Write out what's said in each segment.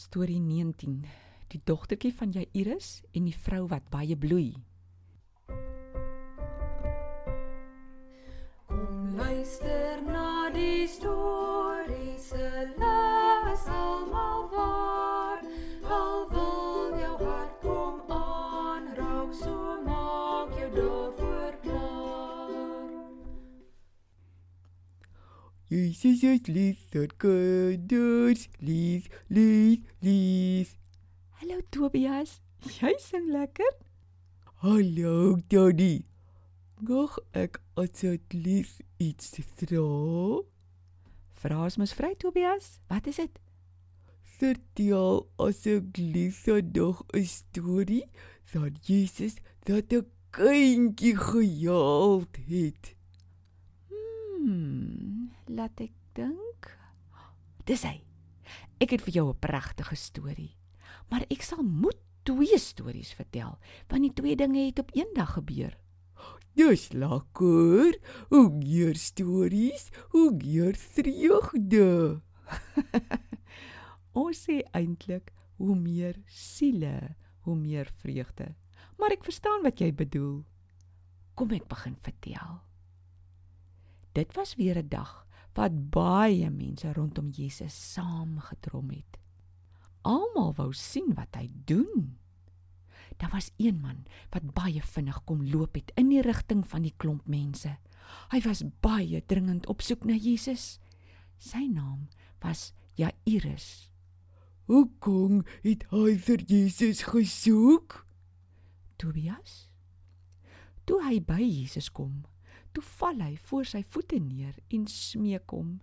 Storie 19. Die dogtertjie van Jairus en die vrou wat baie bloei. Jesus is lief vir kinders, lief, lief, lief. Hallo Tobias, jy sing lekker. Hallo, Daddy. Nog ek asseblief iets vra? Vra ons mos vry Tobias. Wat is dit? Vertel asseblief nog 'n storie van Jesus dat 'n kindjie gehelp het. Laat ek dink. Dis hy. Ek het vir jou 'n pragtige storie. Maar ek sal moet twee stories vertel, want die twee dinge het op een dag gebeur. Dis lekker. Hoe meer stories, hoe meer vreugde. Ons sê eintlik hoe meer siele, hoe meer vreugde. Maar ek verstaan wat jy bedoel. Kom ek begin vertel. Dit was weer 'n dag wat baie mense rondom Jesus saamgedrom het. Almal wou sien wat hy doen. Daar was een man wat baie vinnig kom loop het in die rigting van die klomp mense. Hy was baie dringend op soek na Jesus. Sy naam was Jairus. Hoekom het hy vir Jesus gesoek? Tobias. Toe hy by Jesus kom, toe val hy voor sy voete neer en smeek hom: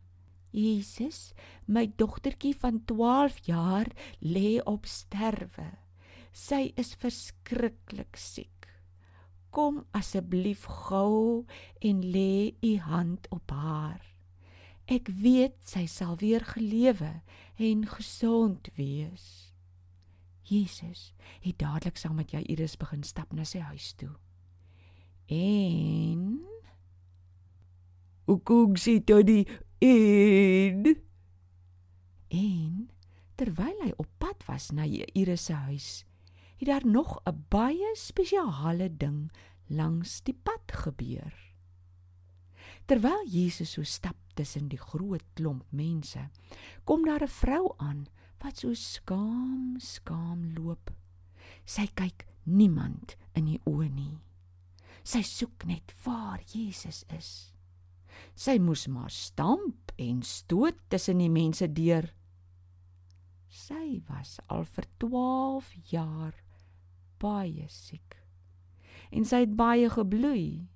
"Jesus, my dogtertjie van 12 jaar lê op sterwe. Sy is verskriklik siek. Kom asseblief gou en lê u hand op haar. Ek weet sy sal weer gelewe en gesond wees." Jesus het dadelik saam met Jairus begin stap na sy huis toe. En Hoe kom sy Daddy in? en terwyl hy op pad was na Jairus se huis, het daar nog 'n baie spesiale ding langs die pad gebeur. Terwyl Jesus so stap tussen die groot klomp mense, kom daar 'n vrou aan wat so skaam, skaam loop. Sy kyk niemand in die oë nie. Sy soek net waar Jesus is. Sy moes maar stamp en stoot tussen die mense deur. Sy was al vir 12 jaar baie siek. En sy het baie gebloei.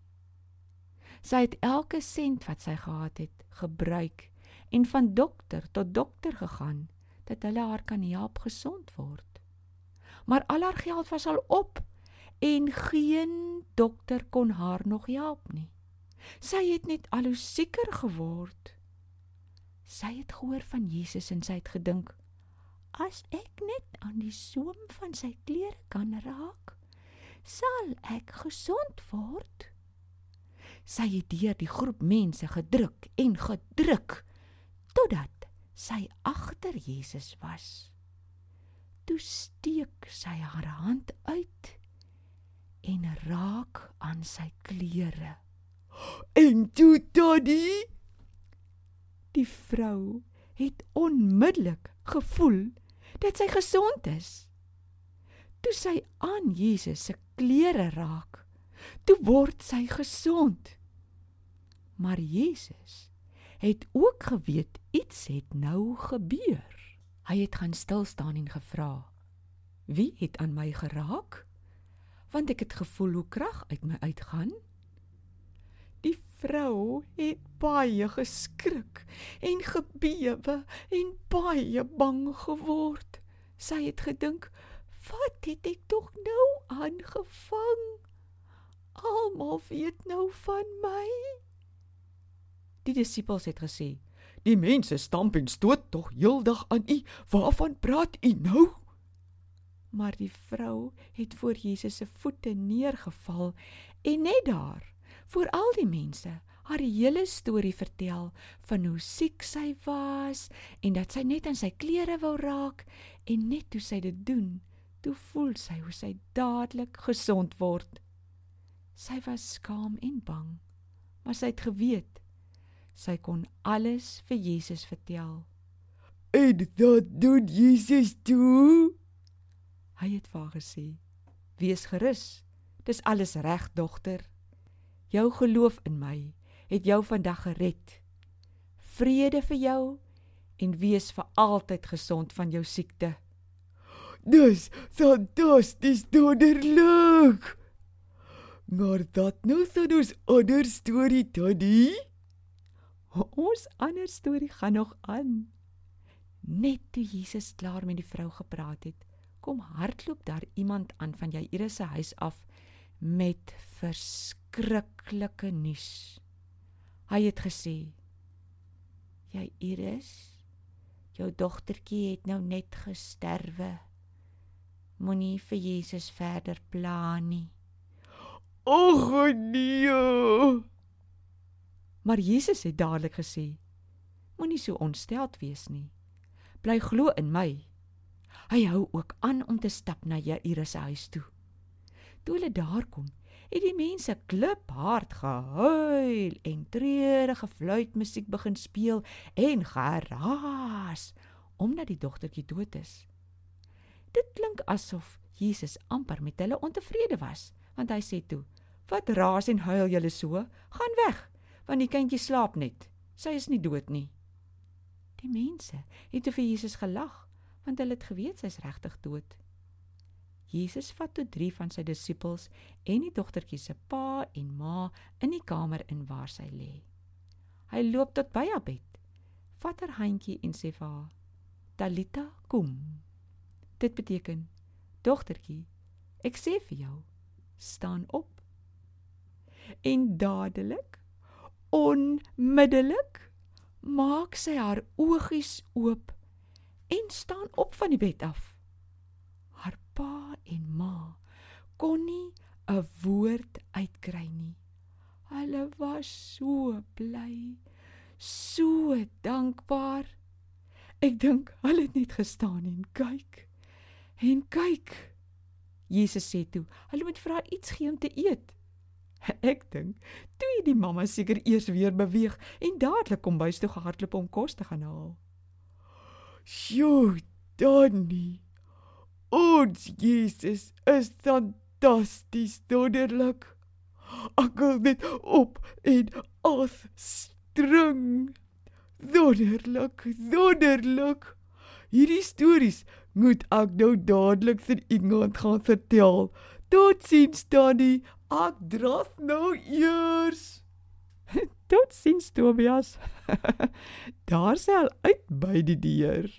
Sy het elke sent wat sy gehad het, gebruik en van dokter tot dokter gegaan dat hulle haar kan help gesond word. Maar al haar geld was al op en geen dokter kon haar nog help nie. Sy het net al hoe sieker geword. Sy het gehoor van Jesus en sy het gedink: As ek net aan die soem van sy klere kan raak, sal ek gesond word. Sy het deur die groep mense gedruk en gedruk totdat sy agter Jesus was. Toe steek sy haar hand uit en raak aan sy klere. En toe Daddy, Die vrou het onmiddellik gevoel dat sy gesond is. Toe sy aan Jesus se klere raak, toe word sy gesond. Maar Jesus het ook geweet iets het nou gebeur. Hy het gaan stil staan en gevra: "Wie het aan my geraak?" Want ek het gevoel hoe krag uit my uitgaan. Vrou het baie geskrik en gebewe en baie bang geword. Sy het gedink: "Wat het ek tog nou aangevang? Almal weet nou van my." Die disippels het gesê: die mense stamp en stoot tog heeldag aan u. Waarvan praat u nou? Maar die vrou het voor Jesus se voete neergeval en net daar voor al die mense haar hele storie vertel van hoe siek sy was en dat sy net aan sy klere wou raak en net toe sy dit doen, toe voel sy hoe sy dadelik gesond word. Sy was skaam en bang, maar sy het geweet sy kon alles vir Jesus vertel. En dit doen Jesus toe. Hy het vir haar gesê: "Wees gerus. Dis alles reg, dogter. Jou geloof in my het jou vandag gered. Vrede vir jou en wees vir altyd gesond van jou siekte." Dis fantasties wonderlik. Maar dat nou so 'n ander storie, Tannie. Ons ander storie gaan nog aan. Net toe Jesus klaar met die vrou gepraat het, kom hardloop daar iemand aan van Jairus se huis af met verskriklike nuus. Hy het gesê: "Jairus, jou dogtertjie het nou net gesterwe. Moenie vir Jesus verder pla nie." "Och nee!" Maar Jesus het dadelik gesê: Moenie so ontsteld wees nie. Bly glo in my. Hy hou ook aan om te stap na Jairus se huis toe. Toe hulle daar kom, het die mense kliphard gehuil en treurige fluitmusiek begin speel en geraas omdat die dogtertjie dood is. Dit klink asof Jesus amper met hulle ontevrede was, want hy sê toe: "Wat raas en huil julle so? Gaan weg want die kindjie slaap net. Sy is nie dood nie. Die mense het vir Jesus gelag, want hulle het geweet sy's regtig dood. Jesus vat toe 3 van sy disippels en die dogtertjie se pa en ma in die kamer in waar sy lê. Hy loop tot by haar bed, vat haar handjie en sê vir haar: "Talita, kom." Dit beteken: "Dogtertjie, ek sê vir jou, staan op." En dadelik Onmiddellik maak sy haar oogies oop en staan op van die bed af. Pa en ma kon nie 'n woord uitkry nie. Hulle was so bly, so dankbaar. Ek dink hulle het net gestaan en kyk. En kyk. Jesus sê toe, hulle moet vir haar iets gee om te eet. Ek dink, toe die mamma seker eers weer beweeg en dadelik kom bys toe gehardloop om kos te gaan haal. "Sjoe, Donnie. Ons Jesus is fantasties wonderlik. Ek wil net op en af string. Wonderlik, wonderlik. Hierdie stories moet ek nou dadelik vir iemand gaan vertel. Totsiens, Donnie. Ek draf nou eers. Tot sins Tobias. Daar sal uit by die deur.